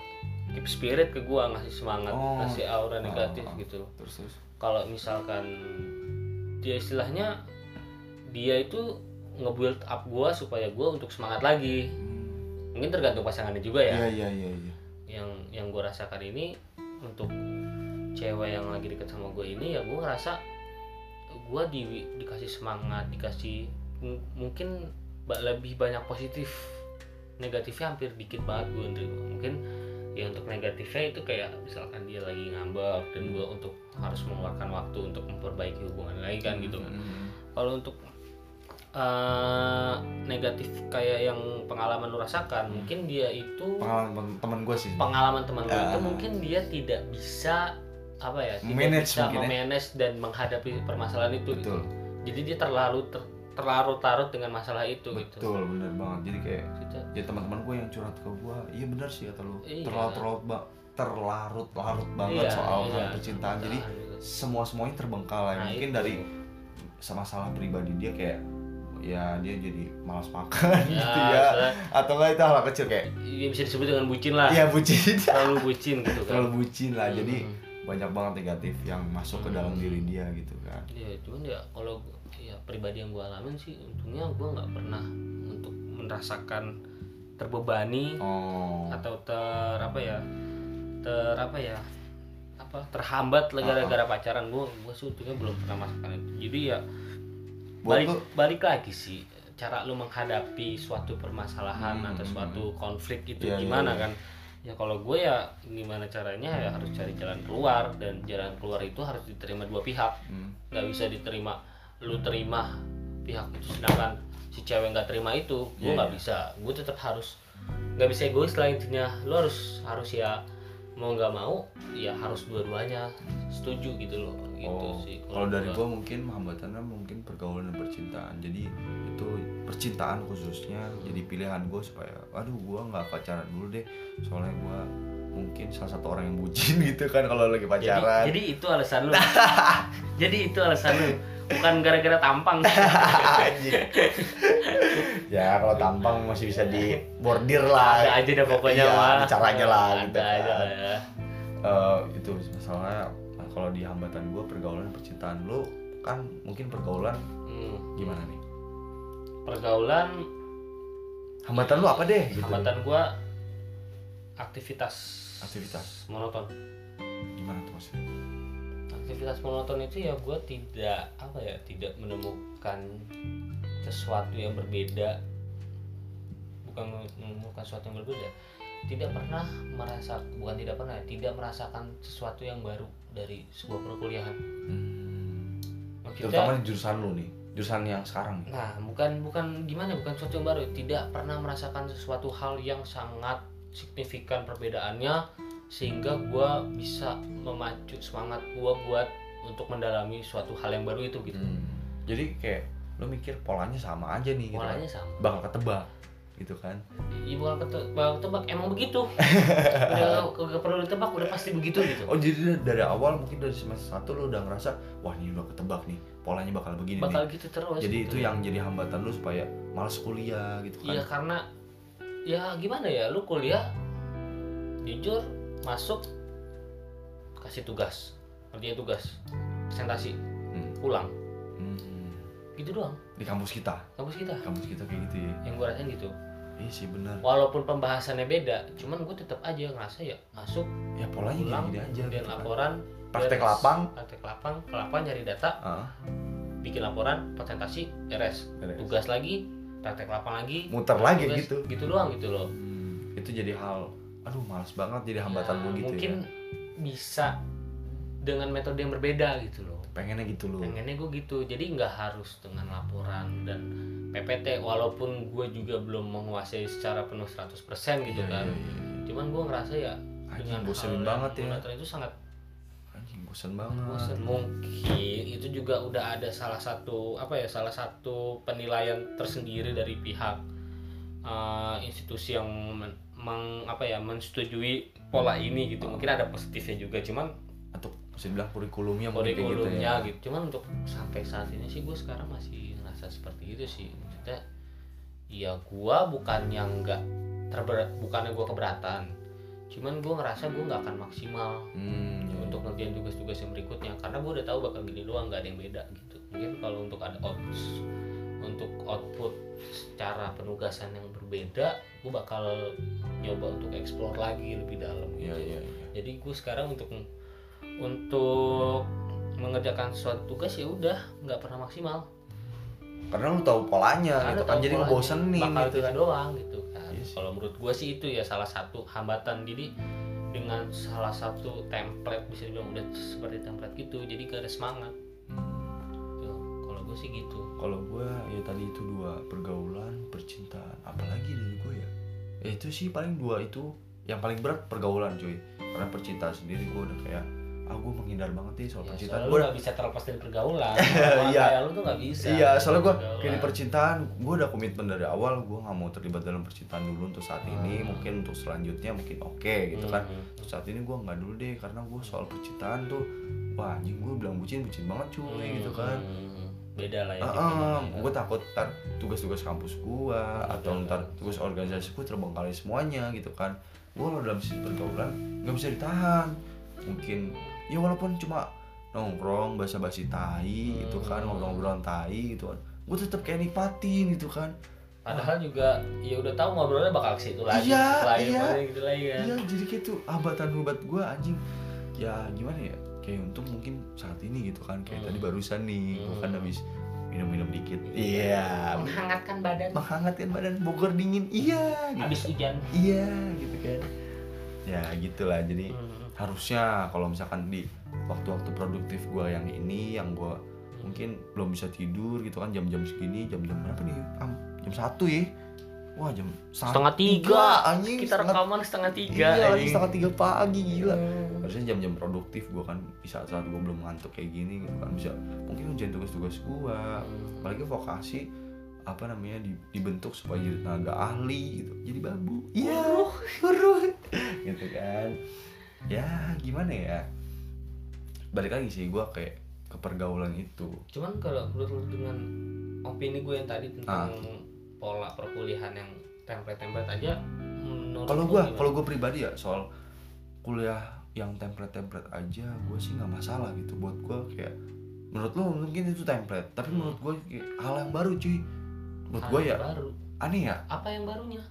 keep spirit ke gue ngasih semangat Oh. ngasih aura negatif Oh. gitu terus terus kalau misalkan dia istilahnya dia itu nge-build up gue supaya gue untuk semangat lagi Hmm. mungkin tergantung pasangannya juga ya iya iya iya iya yang yang gue rasakan ini untuk cewek yang lagi deket sama gue ini ya gue ngerasa gue di, dikasih semangat dikasih mungkin lebih banyak positif negatifnya hampir dikit banget gue nerima mungkin ya untuk negatifnya itu kayak misalkan dia lagi ngambek dan gue untuk harus mengeluarkan waktu untuk memperbaiki hubungan lagi kan gitu kan Hmm. kalau untuk eh, negatif kayak yang pengalaman lu rasakan mungkin dia itu pengalaman teman gue sih pengalaman teman gue itu Ah. mungkin dia tidak bisa apa ya tidak Manage bisa ya. memanage dan menghadapi permasalahan itu gitu. jadi dia terlalu ter, terlarut-larut dengan masalah itu gitu betul bener banget jadi kayak Gitu. ya teman-teman gue yang curhat ke gue iya benar sih kata lu Iya. terlarut terlarut ba terlarut larut banget Iya, soal iya. hal percintaan jadi gitu. semua semuanya terbengkalai Nah, mungkin itu. dari sama masalah pribadi dia kayak ya dia jadi malas makan ya, gitu ya soalnya atau enggak itu hal kecil kayak dia bisa disebut dengan bucin lah iya bucin *laughs* terlalu bucin gitu kan terlalu bucin lah jadi Hmm. banyak banget negatif yang masuk ke dalam Hmm. diri dia gitu kan ya cuman ya kalau ya pribadi yang gue alamin sih untungnya gue nggak pernah untuk merasakan terbebani oh. atau ter apa ya ter apa ya apa terhambat lah gara-gara pacaran. Gue gue sebetulnya belum pernah merasakan itu. Jadi ya Buat balik lu- balik lagi sih cara lu menghadapi suatu permasalahan Hmm, atau hmm, suatu konflik itu Iya, iya, gimana iya. kan? Ya kalau gue ya gimana caranya ya harus cari jalan keluar dan jalan keluar itu harus diterima dua pihak. Hmm. nggak bisa diterima lu terima pihak itu. Sedangkan si cewek nggak terima itu gue Iya, nggak iya. bisa. Gue tetap harus nggak bisa egois lah intinya. Lu harus harus ya mau nggak mau ya harus dua-duanya. Setuju gitu loh gitu oh, sih. Kalau dari gua. mungkin hambatannya mungkin pergaulan dan percintaan. Jadi itu percintaan khususnya jadi pilihan gue supaya aduh gue nggak pacaran dulu deh. Soalnya gue mungkin salah satu orang yang bucin *laughs* gitu kan kalau lagi jadi, pacaran. jadi itu alasan lu. *laughs* Jadi itu alasan lu bukan gara-gara tampang. *laughs* Ya kalau tampang masih bisa di bordir lah. Ada aja deh pokoknya Iya, mah. caranya lah, ada gitu aja kan. lah ya. Eh, itu masalahnya kalau di hambatan gue pergaulan percintaan lu kan mungkin pergaulan Hmm, gimana nih? Pergaulan hambatan lu apa deh gitu? Hambatan gua aktivitas. Aktivitas. monoton. Gimana tuh maksudnya aktivitas monoton itu ya gue tidak apa ya tidak menemukan sesuatu yang berbeda. Bukan menemukan sesuatu yang berbeda. Tidak pernah merasa bukan tidak pernah ya, tidak merasakan sesuatu yang baru dari sebuah perkuliahan. Hmm. Maksudnya- terutama jurusan lu nih jurusan yang sekarang Nah, bukan bukan gimana, bukan sesuatu yang baru. Tidak pernah merasakan sesuatu hal yang sangat signifikan perbedaannya sehingga gua bisa memacu semangat gua buat untuk mendalami suatu hal yang baru itu gitu. Hmm. jadi kayak lu mikir polanya sama aja nih gitu kan. Polanya sama. bakal ketebak gitu kan Ibu bakal kete- bakal ketebak emang begitu. *laughs* udah kagak perlu ditebak, udah pasti begitu gitu. oh jadi dari awal mungkin dari semester satu lu udah ngerasa wah ini udah ketebak nih polanya bakal begini Bakal nih gitu terus. jadi gitu. itu yang jadi hambatan lu supaya malas kuliah gitu kan Iya karena ya gimana ya, lu kuliah jujur masuk kasih tugas, kerja tugas, presentasi, Hmm. pulang. Hmm. gitu doang. Di kampus kita? Kampus kita. Kampus kita kayak gitu ya? Yang gue rasain gitu. Iya sih benar. Walaupun pembahasannya beda cuman gue tetap aja ngerasa ya masuk ya polanya pulang gini, aja kemudian gitu kan. laporan Praktek lapang. praktek lapang lapang nyari data. Ah, bikin laporan presentasi beres. tugas lagi praktek lapang lagi. Muter lagi tugas, gitu. gitu doang gitu loh. Hmm, itu jadi hal aduh males banget jadi hambatan Ya, lu gitu mungkin ya bisa dengan metode yang berbeda gitu loh. Pengennya gitu lu pengennya gue gitu. Jadi nggak harus dengan laporan dan PPT walaupun gue juga belum menguasai secara penuh 100% gitu Iya, kan. iya, iya. cuman gue ngerasa ya Anjing, dengan bosenin hal banget ya. itu sangat anjing bosan banget. Bosan mungkin itu juga udah ada salah satu apa ya salah satu penilaian tersendiri dari pihak uh, institusi yang meng, apa ya mensetujui pola ini gitu. Mungkin ada positifnya juga cuman atau bisa dibilang kurikulumnya gitu kurikulumnya ya. gitu, cuman untuk sampai saat ini sih gue sekarang masih ngerasa seperti itu sih. Maksudnya ya gue bukan yang nggak terberat bukannya gue keberatan. Cuman gue ngerasa gue nggak akan maksimal hmm, ya. untuk ngerjain tugas-tugas yang berikutnya. Karena gue udah tahu bakal gini doang nggak ada yang beda gitu. Mungkin kalau untuk ada out untuk output secara penugasan yang berbeda gue bakal nyoba untuk explore lagi lebih dalam Iya, gitu. iya, iya. jadi gue sekarang untuk untuk mengerjakan suatu tugas ya udah nggak pernah maksimal. Karena lu tahu polanya Karena gitu kan jadi ngebosenin bakal gitu gitu kan. doang gitu kan. Iya sih. kalau menurut gue sih itu ya salah satu hambatan. Jadi dengan salah satu template bisa dibilang udah seperti template gitu jadi gak ada semangat sih gitu kalau gue ya tadi itu dua pergaulan percintaan apalagi dari gue ya ya itu sih paling dua itu yang paling berat pergaulan cuy karena percintaan sendiri gue udah kayak ah gue menghindar banget nih soal ya, percintaan gue gak bisa terlepas dari pergaulan *laughs* Iya. kayak lu tuh gak bisa Iya, soalnya gue kayak di percintaan, gue udah komitmen dari awal, gue nggak mau terlibat dalam percintaan dulu untuk saat ini, Hmm. mungkin untuk selanjutnya mungkin oke gitu kan. Hmm. Untuk saat ini gue nggak dulu deh, karena gue soal percintaan tuh, wah anjing gue bilang bucin, bucin banget cuy Hmm, gitu kan. hmm, beda lah ya ah, gitu. gue takut ntar tugas-tugas kampus gue atau Betul. ntar tugas organisasi gue terbengkalai semuanya gitu kan. Gue kalau dalam sisi pergaulan nggak bisa ditahan. Mungkin ya walaupun cuma nongkrong basa-basi tai gitu kan Hmm. ngobrol-ngobrolan tai gitu kan gue tetap kayak nikmatin gitu kan padahal juga ya udah tahu ngobrolnya bakal ke situ lagi Iya, lain iya. gitu lagi kan iya jadi kayak tuh hambatan buat gue anjing ya gimana ya kayak untung mungkin saat ini gitu kan kayak Hmm. tadi barusan nih kan Hmm. habis minum-minum dikit iya menghangatkan badan menghangatkan badan Bogor dingin iya gitu. habis hujan iya gitu kan ya gitulah jadi Hmm. harusnya kalau misalkan di waktu-waktu produktif gue yang ini yang gue mungkin belum bisa tidur gitu kan jam-jam segini jam-jam berapa nih Am? jam satu ya wah jam setengah tiga. anjing. Kita setengah- rekaman setengah tiga iya lagi anjing. setengah tiga pagi gila. Hmm. harusnya jam-jam produktif gue kan bisa saat gue belum ngantuk kayak gini gitu kan. Bisa mungkin ngerjain tugas-tugas gue apalagi vokasi apa namanya di- dibentuk supaya jadi tenaga ahli gitu. Jadi bambu iya huru *laughs* gitu kan. Ya gimana ya? Balik lagi sih gue kayak ke pergaulan itu. Cuman kalau menurut dengan opini gue yang tadi tentang pola perkuliahan yang template-template aja menurut kalau gue kalau gue pribadi ya soal kuliah yang template-template aja gue sih nggak masalah gitu. Buat gue kayak menurut lu mungkin itu template tapi Hmm. menurut gue hal yang baru cuy. Menurut Hal gue yang ya baru. aneh ya? Apa yang barunya?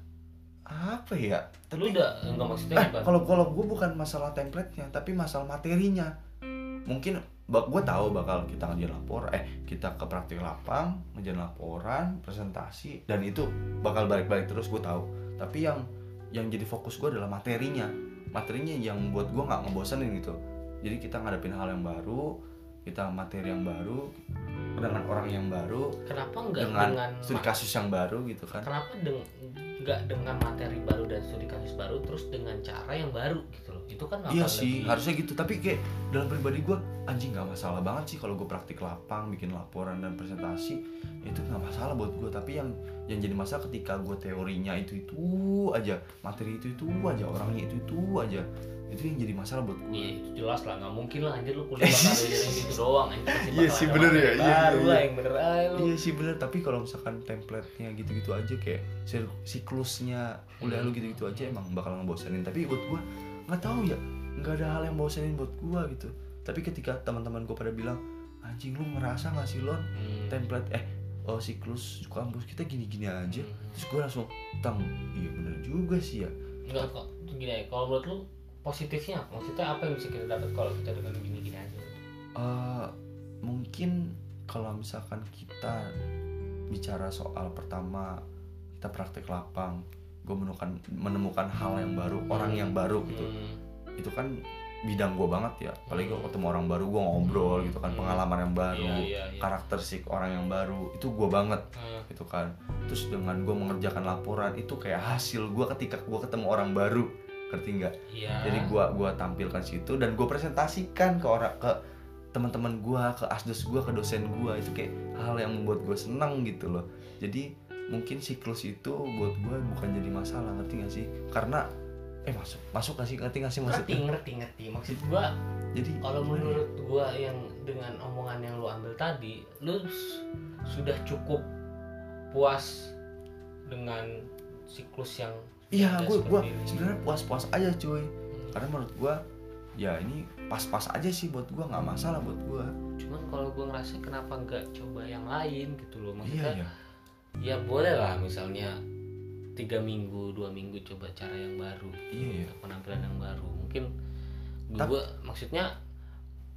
Apa ya? Lu udah enggak maksudnya eh kalau kalau gue bukan masalah template-nya tapi masalah materinya. Mungkin bak gue tahu bakal kita ngerjain lapor eh kita ke praktik lapang ngerjain laporan presentasi dan itu bakal balik-balik terus gue tahu. Tapi yang yang jadi fokus gue adalah materinya. Materinya yang buat gue nggak ngebosenin gitu. Jadi kita ngadepin hal yang baru kita materi yang baru dengan orang yang baru kenapa enggak dengan, dengan, studi kasus yang baru gitu kan? Kenapa deng enggak dengan materi baru dan studi kasus baru terus dengan cara yang baru gitu itu kan Iya sih, lebih- harusnya gitu. Tapi kayak dalam pribadi gue, anjing nggak masalah banget sih kalau gue praktik lapang, bikin laporan dan presentasi, itu nggak masalah buat gue. Tapi yang yang jadi masalah ketika gue teorinya itu itu aja, materi itu itu aja, orangnya itu itu aja, itu yang jadi masalah buat gue. Iya itu jelas lah nggak mungkin lah anjir lu kuliah bakal *laughs* ajarin gitu doang anjir Iya sih, bener ya, iya, baru iya, lah iya. yang bener aja lu Iya sih bener, tapi kalau misalkan template-nya gitu-gitu aja kayak siklusnya kuliah lu gitu-gitu aja emang bakal ngebosenin. Tapi buat gue nggak tahu ya, nggak ada hal yang bosenin buat gue gitu. Tapi ketika teman-teman gue pada bilang, anjing lu ngerasa gak sih lon Hmm. template eh oh siklus kampus kita gini-gini aja Hmm. terus gue langsung tang iya bener juga sih ya Enggak kok gini ya kalau menurut lu positifnya maksudnya apa yang bisa kita dapat kalau kita dengan gini-gini aja Eh, mungkin kalau misalkan kita bicara soal pertama kita praktek lapang gue menemukan menemukan hal yang baru orang yang baru gitu Hmm. itu kan bidang gue banget ya apalagi gue ketemu orang baru gue ngobrol gitu kan Hmm. pengalaman yang baru Iya, iya, iya. karakteristik orang yang baru itu gue banget Hmm. gitu kan terus dengan gue mengerjakan laporan itu kayak hasil gue ketika gue ketemu orang baru ngerti nggak Iya. jadi gue gua tampilkan situ dan gue presentasikan ke orang ke teman-teman gue ke asdos gue ke dosen gue itu kayak hal yang membuat gue senang gitu loh jadi mungkin siklus itu buat gue bukan jadi masalah ngerti gak sih? Karena eh masuk masuk gak sih? Ngerti gak sih ngerti maksudnya? Ngerti ngerti maksud gua jadi kalau menurut gua yang dengan omongan yang lu ambil tadi lu sudah cukup puas dengan siklus yang iya gue gue sebenarnya puas-puas aja cuy. Hmm. karena menurut gue ya ini pas-pas aja sih buat gue nggak masalah buat gue cuman kalau gua ngerasa kenapa nggak coba yang lain gitu loh iya maksudnya ya boleh lah misalnya tiga minggu dua minggu coba cara yang baru. Iya ya penampilan yang baru. Mungkin gue maksudnya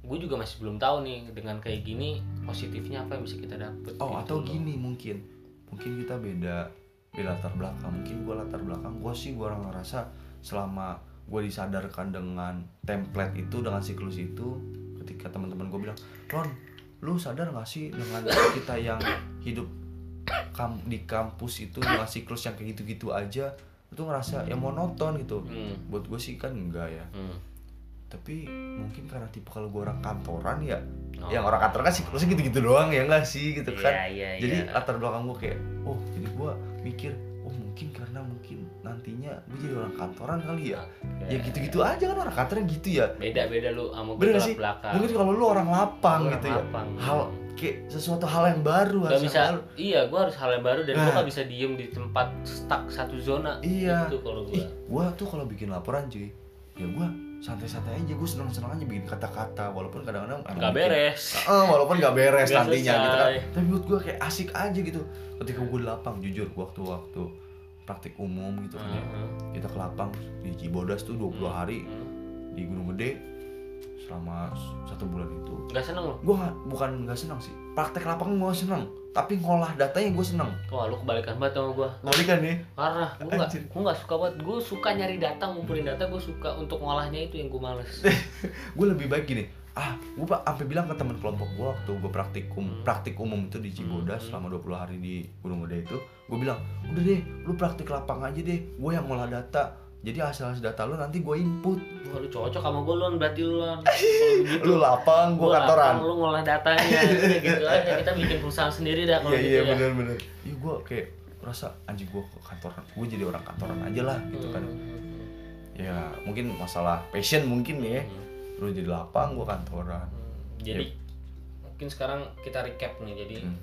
gue juga masih belum tahu nih dengan kayak gini positifnya apa yang bisa kita dapet Oh gitu atau loh. gini mungkin. Mungkin kita beda beda latar belakang. Mungkin gue latar belakang gue sih gue orang ngerasa selama gue disadarkan dengan template itu dengan siklus itu ketika teman-teman gue bilang Ron lu sadar gak sih dengan kita yang hidup kam- di kampus itu dengan siklus yang kayak gitu-gitu aja itu ngerasa ya monoton gitu. Hmm, buat gue sih kan enggak ya. Hmm. tapi mungkin karena tipe kalau gue orang kantoran ya Oh. yang orang kantor kan siklusnya gitu-gitu doang ya enggak sih? Gitu kan. Iya, iya, jadi iya. latar belakang gue kayak oh jadi gue mikir oh mungkin karena mungkin nantinya gue jadi orang kantoran kali ya. Ya gitu-gitu aja kan orang kantoran gitu ya. Beda beda lu sama gue belakang. Mungkin kalau lu orang lapang Orang gitu ya. lapang. hal kayak sesuatu hal yang baru Gak hal bisa baru. iya gue harus hal yang baru dan gue Nah. gak bisa diem di tempat stuck satu zona Iya. itu kalau gue gue tuh kalau bikin laporan cuy ya gue santai-santai aja gue seneng-seneng aja bikin kata-kata walaupun kadang-kadang gak bikin- beres Eh, walaupun gak beres Nggak nantinya gitu kan tapi buat gue kayak asik aja gitu ketika gue di lapang jujur waktu-waktu praktik umum gitu kan ya Heeh. kita ke lapang di Cibodas tuh 20 hari Hmm. di Gunung Gede selama satu bulan itu. Gak seneng lu? Gue nggak bukan nggak senang sih. Praktek lapang gue senang tapi ngolah datanya gue senang Wah lu kebalikan banget sama gue ngolah kan nih Karena gue gak, Anjir. gue gak suka banget. Gue suka nyari data, ngumpulin data Gue suka untuk ngolahnya itu yang gue males. *laughs* Gue lebih baik gini. Ah gue pak sampai bilang ke teman kelompok gue waktu gue praktikum Hmm. praktik umum itu di Cibodas Hmm. selama 20 hari di Gunung Gede itu gue bilang udah deh lu praktik lapang aja deh. Gue yang ngolah data jadi hasil hasil data lu nanti gue input. Wah lu cocok sama gue Lon, berarti lu Lon. Begitu *laughs* lu lapang gue kantoran lapang, Lu ngolah datanya. *laughs* Gitu aja Kita bikin perusahaan sendiri dah kalau iya gitu iya ya. bener bener. Iya gue kayak merasa anjing gue ke kantoran gue jadi orang kantoran aja lah gitu kan. Hmm. ya mungkin masalah passion mungkin ya. Hmm. lu jadi lapang gue kantoran. Jadi mungkin sekarang kita recap nih. Jadi Hmm.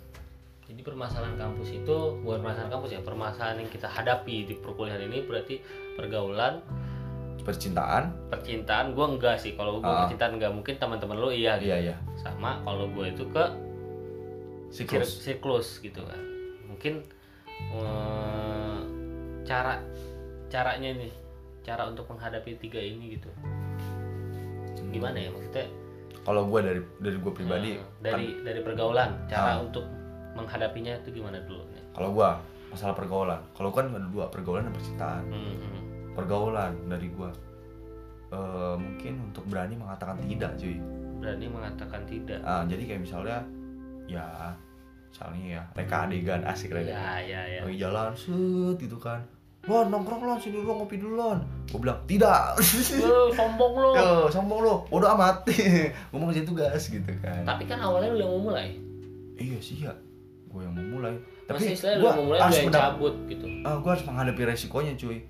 jadi permasalahan kampus itu bukan permasalahan kampus ya, permasalahan yang kita hadapi di perkuliahan ini berarti pergaulan, percintaan percintaan. Gue enggak sih. Kalau gue Ah. percintaan enggak mungkin teman-teman lo iya gitu. iya iya Sama kalau gue itu ke siklus siklus gitu kan. Mungkin eh, cara caranya nih, cara untuk menghadapi tiga ini gitu. Gimana ya maksudnya? kalau gue dari dari gue pribadi eh, dari dari pergaulan, cara untuk menghadapinya itu gimana dulu kalau gue masalah pergaulan kalau kan ada dua pergaulan dan percintaan Hmm, hmm. Pergaulan dari gue eh, mungkin untuk berani mengatakan tidak cuy. Berani mengatakan tidak. Ah, jadi kayak misalnya ya misalnya ya reka adegan asik reka. Ya ya ya lagi jalan set gitu kan. Lon nongkrong lon sini lu ngopi dulu lon gue bilang tidak. *laughs* Lu sombong lu. Yo, sombong lu. Bodo amat. Gue mau ngerjain tugas gitu kan. Tapi kan awalnya lu yang mau mulai iya sih ya. Gue yang mau mulai tapi gue harus lu yang menang cabut gitu. Ah, gue harus menghadapi resikonya cuy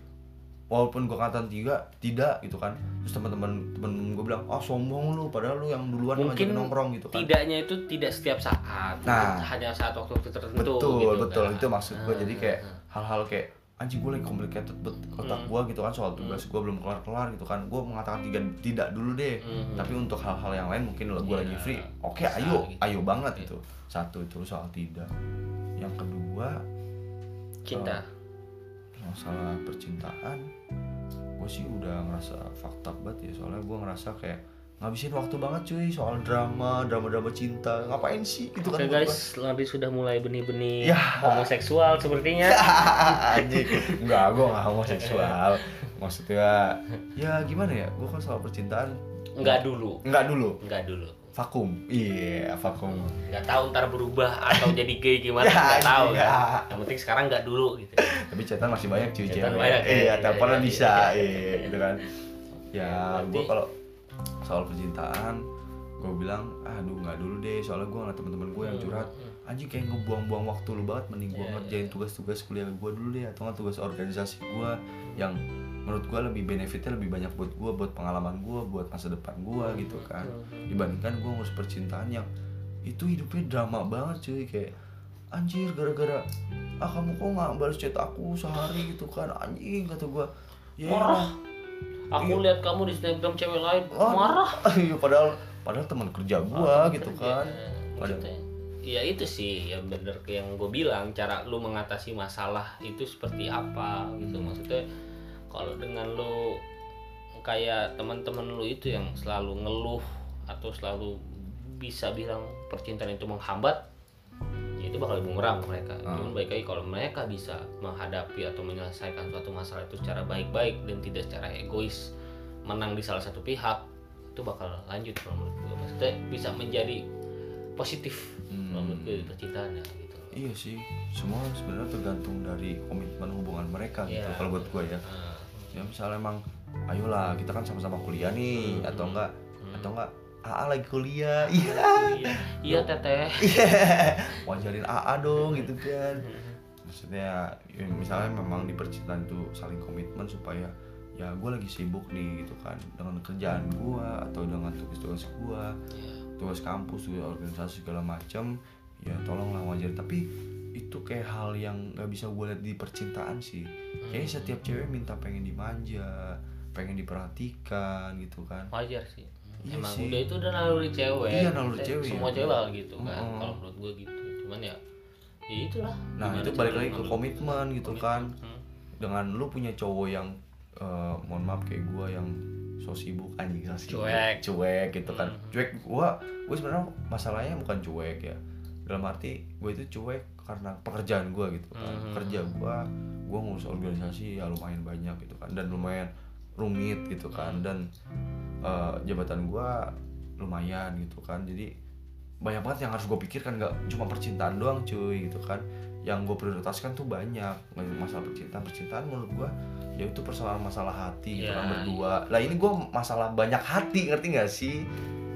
walaupun gue katakan tiga tidak gitu kan terus teman-teman temen gue bilang ah sombong lu padahal lu yang duluan Mungkin nongkrong gitu kan tidaknya itu tidak setiap saat Nah. Hanya saat waktu-waktu tertentu betul gitu betul kan. itu maksud gue jadi kayak Ah, hal-hal kayak anjing gue lagi complicated bet otak Hmm. gue gitu kan soal tugas gue belum kelar kelar gitu kan gue mengatakan tiga tidak dulu deh Hmm. tapi untuk hal-hal yang lain mungkin gue Iya, lagi free oke bisa ayo gitu. ayo banget Iya. itu satu itu soal tidak yang kedua cinta masalah percintaan gue sih udah ngerasa fakta banget ya. Soalnya gue ngerasa kayak ngabisin waktu banget cuy soal drama drama drama cinta. Ngapain sih? Gitu Oke kan guys, Labi sudah mulai benih-benih Ya. homoseksual sepertinya. *laughs* anjing. Enggak gue nggak homoseksual. Maksudnya ya gimana ya? Gue kan soal percintaan. Enggak dulu, enggak dulu. Enggak dulu. Vakum iya vakum Enggak tahu ntar berubah atau jadi gay gimana *laughs* Ya, enggak tahu iya. kan. Yang penting sekarang enggak dulu gitu. tapi chatan masih banyak cuy cewek banyak, ya. iya Iya, teleponan iya, bisa iya. iya gitu kan ya gue kalau soal percintaan gue bilang aduh nggak dulu deh soalnya gue ngeliat teman-teman gue yang curhat anjing kayak ngebuang-buang waktu lu banget mending gue Iya, ngerjain tugas-tugas kuliah gue dulu deh atau nggak tugas organisasi gue yang menurut gue lebih benefitnya lebih banyak buat gue buat pengalaman gue buat masa depan gue gitu kan. dibandingkan gue ngurus percintaan yang itu hidupnya drama banget cuy. Kayak anjir gara-gara ah kamu kok nggak balas chat aku sehari? gitu kan. Anjing kata gue ya Marah. Aku lihat kamu di snapgram cewek lain, marah. *laughs* iya padahal padahal teman kerja gua Oh, gitu kerja. kan. Maksudnya, ya itu sih yang bener yang gue bilang cara lu mengatasi masalah itu seperti apa gitu. Maksudnya kalau dengan lu kayak teman-teman lu itu yang selalu ngeluh atau selalu bisa bilang percintaan itu menghambat ya itu bakal bumerang mereka. Ah. cuman baik lagi kalau mereka bisa menghadapi atau menyelesaikan suatu masalah itu secara baik-baik dan tidak secara egois menang di salah satu pihak itu bakal lanjut menurut gue maksudnya bisa menjadi positif. Hmm. Menurut gue di percintaannya gitu iya sih semua sebenarnya tergantung dari komitmen hubungan mereka gitu Iya. kalau buat gua ya. Nah, ya misalnya emang ayolah kita kan sama-sama kuliah nih Hmm. atau enggak Hmm. atau enggak AA lagi kuliah. Iya. iya, iya teteh. Wajarin AA dong gitu kan. *laughs* Maksudnya ya, misalnya memang di percintaan itu saling komitmen supaya ya gue lagi sibuk nih gitu kan dengan kerjaan gue atau dengan tugas-tugas gue Iya. Tugas kampus tugas organisasi segala macam ya tolonglah wajar. Tapi itu kayak hal yang nggak bisa gue lihat di percintaan sih. Kayaknya setiap cewek minta pengen dimanja pengen diperhatikan gitu kan. Wajar sih. Iya emang sih. udah itu udah naluri cewek. Iya, naluri cewek, semua ya. cewek bakal gitu kan Mm-mm. kalau menurut gue gitu. Cuman ya ya itulah. Nah itu balik lagi ke komitmen gitu kan. Hmm. dengan lu punya cowok yang eh, mohon maaf kayak gue yang so sibuk anjing so sibuk Cuek. cuek gitu kan. Hmm. cuek gue gue sebenarnya masalahnya bukan cuek ya. Dalam arti gue itu cuek karena pekerjaan gue gitu kan. Hmm. kerja gue gue ngurus organisasi ya lumayan banyak gitu kan. Dan lumayan rumit gitu kan. Hmm. dan eh, jabatan gue lumayan gitu kan. Jadi banyak banget yang harus gue pikirkan. Nggak cuma percintaan doang cuy gitu kan yang gue prioritaskan tuh banyak. Masalah percintaan percintaan menurut gue ya itu persoalan masalah hati gitu Ya, kan berdua. Lah ini gue masalah banyak hati ngerti gak sih?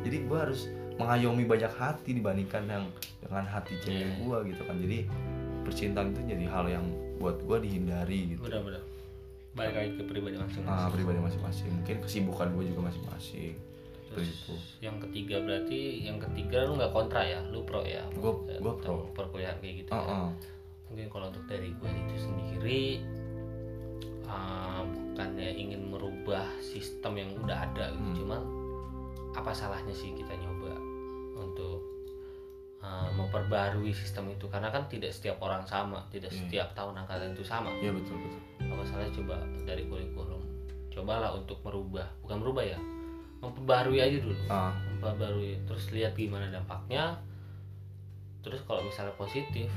Jadi gue harus mengayomi banyak hati dibandingkan yang dengan hati cewek Iya. gue gitu kan. Jadi percintaan itu jadi hal yang buat gue dihindari gitu. Benar-benar balik lagi ke pribadi ah, masing-masing pribadi masing-masing. Mungkin kesibukan gue juga masing-masing. Terus itu. yang ketiga berarti yang ketiga lu nggak kontra ya? Lu pro ya? Ya, gua pro. perkuliahan kayak gitu Ah, ya. Mungkin kalau untuk dari gue itu sendiri uh, bukannya ingin merubah sistem yang udah ada gitu. Hmm. cuman apa salahnya sih kita nyoba untuk uh, memperbarui sistem itu? Karena kan tidak setiap orang sama tidak Iya. setiap tahun angkatan itu sama. Iya betul betul. Apa salahnya coba dari kurikulum? Cobalah untuk merubah bukan merubah ya memperbarui aja dulu. Ah. Memperbarui terus lihat gimana dampaknya. Terus kalau misalnya positif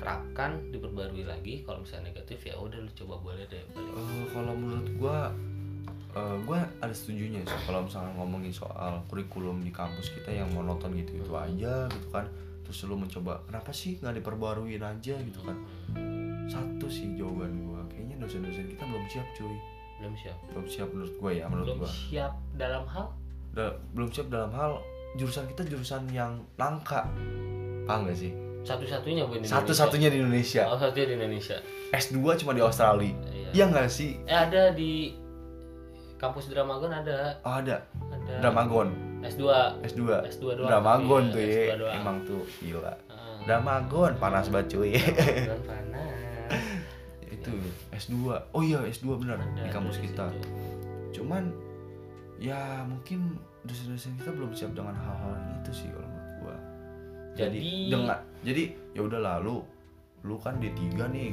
terapkan diperbarui lagi kalau misalnya negatif ya udah lu coba boleh deh balik Eh, kalau menurut gua eh, gua ada setujunya sih kalau misalnya ngomongin soal kurikulum di kampus kita yang monoton gitu gitu aja gitu kan. Terus lu mencoba kenapa sih nggak diperbaruin aja? gitu kan. Satu sih jawaban gua kayaknya dosen-dosen kita belum siap cuy. Belum siap. Belum siap menurut gua ya menurut belum gua. siap dalam hal? Da- belum siap dalam hal jurusan kita jurusan yang langka. Paham gak sih satu-satunya bu Indonesia. satu-satunya di Indonesia. Oh satunya di Indonesia. S2 cuma di Australia. Iya. Iya nggak sih? Eh ada di kampus Dramagon ada. Oh ada. Ada. Dramagon. S2 S2 S2 doang Dramagon tuh S2 ya emang tuh gila. Ah, Dramagon panas banget cuy. Dramagon *laughs* panas. Itu S2 oh iya S2 benar Ada- di kampus kita. situ. cuman ya mungkin dosen-dosen kita belum siap dengan hal-hal itu sih kalau jadi Jadi- dengan jadi ya udah lalu lu kan D3 nih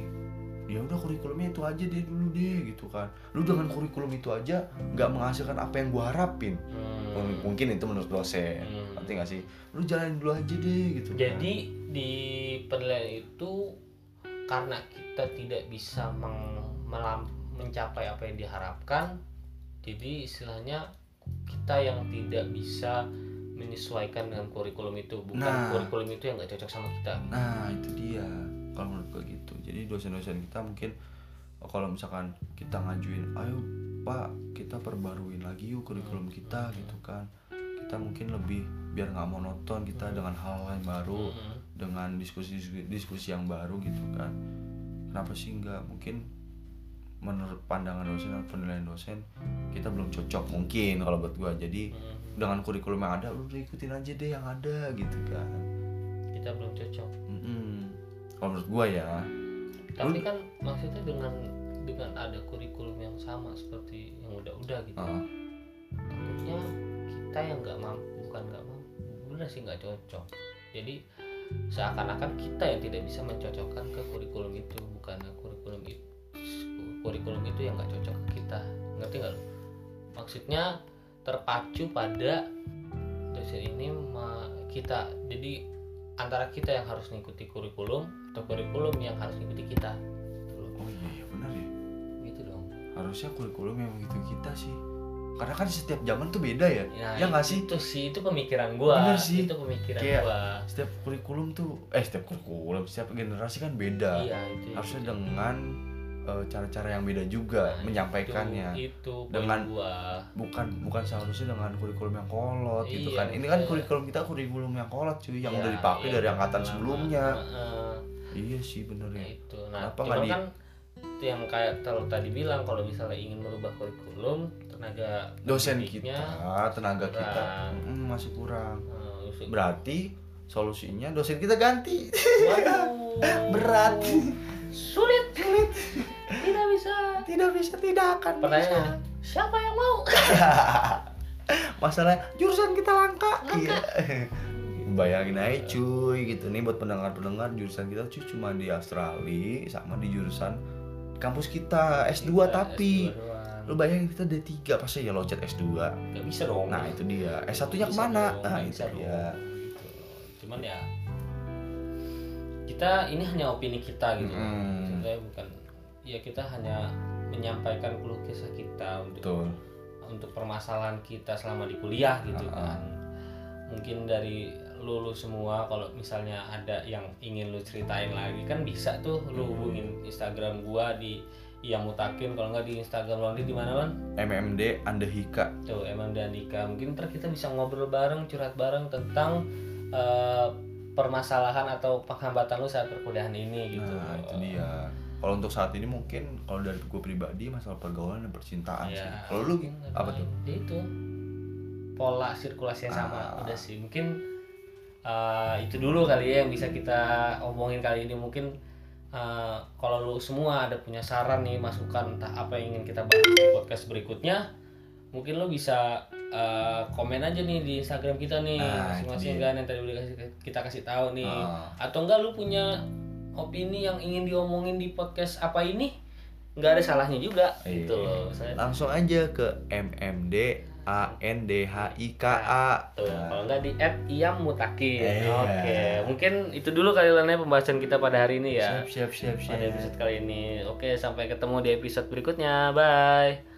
ya udah kurikulumnya itu aja deh dulu deh gitu kan lu dengan kurikulum itu aja nggak menghasilkan apa yang gua harapin Hmm. Mungkin itu menurut dosen Hmm. nanti nggak sih lu jalanin dulu aja deh gitu kan. Jadi di penilaian itu karena kita tidak bisa meng- melam- mencapai apa yang diharapkan, jadi istilahnya kita yang tidak bisa menyesuaikan dengan kurikulum itu, bukan Nah. kurikulum itu yang nggak cocok sama kita. Nah itu dia kalau menurut gue gitu. Jadi dosen-dosen kita mungkin oh, kalau misalkan kita ngajuin, ayo pak kita perbaruin lagi yuk kurikulum kita gitu kan. Kita mungkin lebih biar nggak monoton kita dengan hal-hal yang baru, Mm-mm. dengan diskusi diskusi yang baru gitu kan. Kenapa sih nggak mungkin menurut pandangan dosen dan penilaian dosen kita belum cocok mungkin kalau buat gua jadi Mm-mm. Dengan kurikulum yang ada lu udah ikutin aja deh yang ada gitu kan Kita belum cocok. Mm-mm. kalau menurut gua ya Tapi kan maksudnya dengan dengan ada kurikulum yang sama seperti yang udah-udah gitu. ah, takutnya kita yang nggak mampu bukan nggak mampu bener sih nggak cocok jadi seakan-akan kita yang tidak bisa mencocokkan ke kurikulum itu bukan kurikulum itu kurikulum itu yang nggak cocok ke kita ngerti nggak maksudnya terpacu pada dosen ini kita. Jadi antara kita yang harus mengikuti kurikulum atau kurikulum yang harus mengikuti kita. Gitu oh iya iya benar ya. Gitu dong. Harusnya kurikulum yang begitu kita sih. Karena kan setiap zaman tuh beda ya. Nah, ya nggak sih? itu sih itu pemikiran gua. Bener sih. itu pemikiran Kayak- gua. setiap kurikulum tuh eh setiap kurikulum setiap generasi kan beda. Iya itu harusnya itu. dengan cara-cara yang beda juga Nah, menyampaikannya. itu, itu Dengan- gua. bukan bukan seharusnya dengan kurikulum yang kolot gitu Iya, kan. Ini kan kurikulum kita kurikulum yang kolot cuy yang Iya, udah dipakai iya, dari angkatan lama. sebelumnya. Heeh, iya sih bener ya. Itu. Nah Kenapa cuman nggak di- kan itu yang kayak terlalu tadi bilang kalau misalnya ingin merubah kurikulum tenaga dosen kita tenaga kita kurang. mm, masih kurang. Eh, usul- berarti solusinya dosen kita ganti. Waduh, *laughs* berat sulit. Sulit. Tidak bisa. Tidak bisa tidak akan pertanyaan siapa yang mau? *laughs* Masalah jurusan kita langka, iya. Bayangin aja cuy gitu. Nih buat pendengar-pendengar jurusan kita cuy cuma di Australia sama di jurusan kampus kita S2 Kita tapi. S2 doang. lu bayangin kita D3 pasti ya loncat S2 Gak bisa dong. Nah itu dia. S1 nya Bisa ke mana? dong, nah bisa itu dia. gitu. cuman ya kita ini hanya opini kita gitu Mm. Sebenarnya bukan ya kita hanya menyampaikan keluh kesah kita untuk betul untuk permasalahan kita selama di kuliah gitu Ah, ah. kan mungkin dari lu, lu semua kalau misalnya ada yang ingin lu ceritain lagi kan bisa tuh lu Hmm. hubungin Instagram gua di yang mutakin kalau nggak di Instagram Londi di mana man MMD Andehika tuh emang dan Dika mungkin ntar kita bisa ngobrol bareng curhat bareng tentang eh, permasalahan atau penghambatan lu saat perkuliahan ini gitu Nah, itu dia. Kalau untuk saat ini mungkin kalau dari gue pribadi masalah pergaulan dan percintaan Ya, sih. Kalau lu mungkin apa tuh? ya itu pola sirkulasi yang sama Ah. udah sih mungkin uh, itu dulu kali ya yang bisa kita omongin kali ini mungkin uh, kalau lu semua ada punya saran nih masukan entah apa yang ingin kita bahas di podcast berikutnya mungkin lu bisa uh, komen aja nih di Instagram kita nih Nah, masing-masing dia. kan yang tadi udah kasih- kita kasih tahu nih Ah. atau enggak lu punya opini yang ingin diomongin di podcast apa ini nggak ada salahnya juga gitu Iya. loh saya Langsung aja ke MMD A N D H I K A. Tuh, kalau nggak di app Iam Mutakin. Iya. Oke, mungkin itu dulu kali Nek, pembahasan kita pada hari ini ya. Siap siap siap siap. Pada episode kali ini. Oke, sampai ketemu di episode berikutnya. Bye.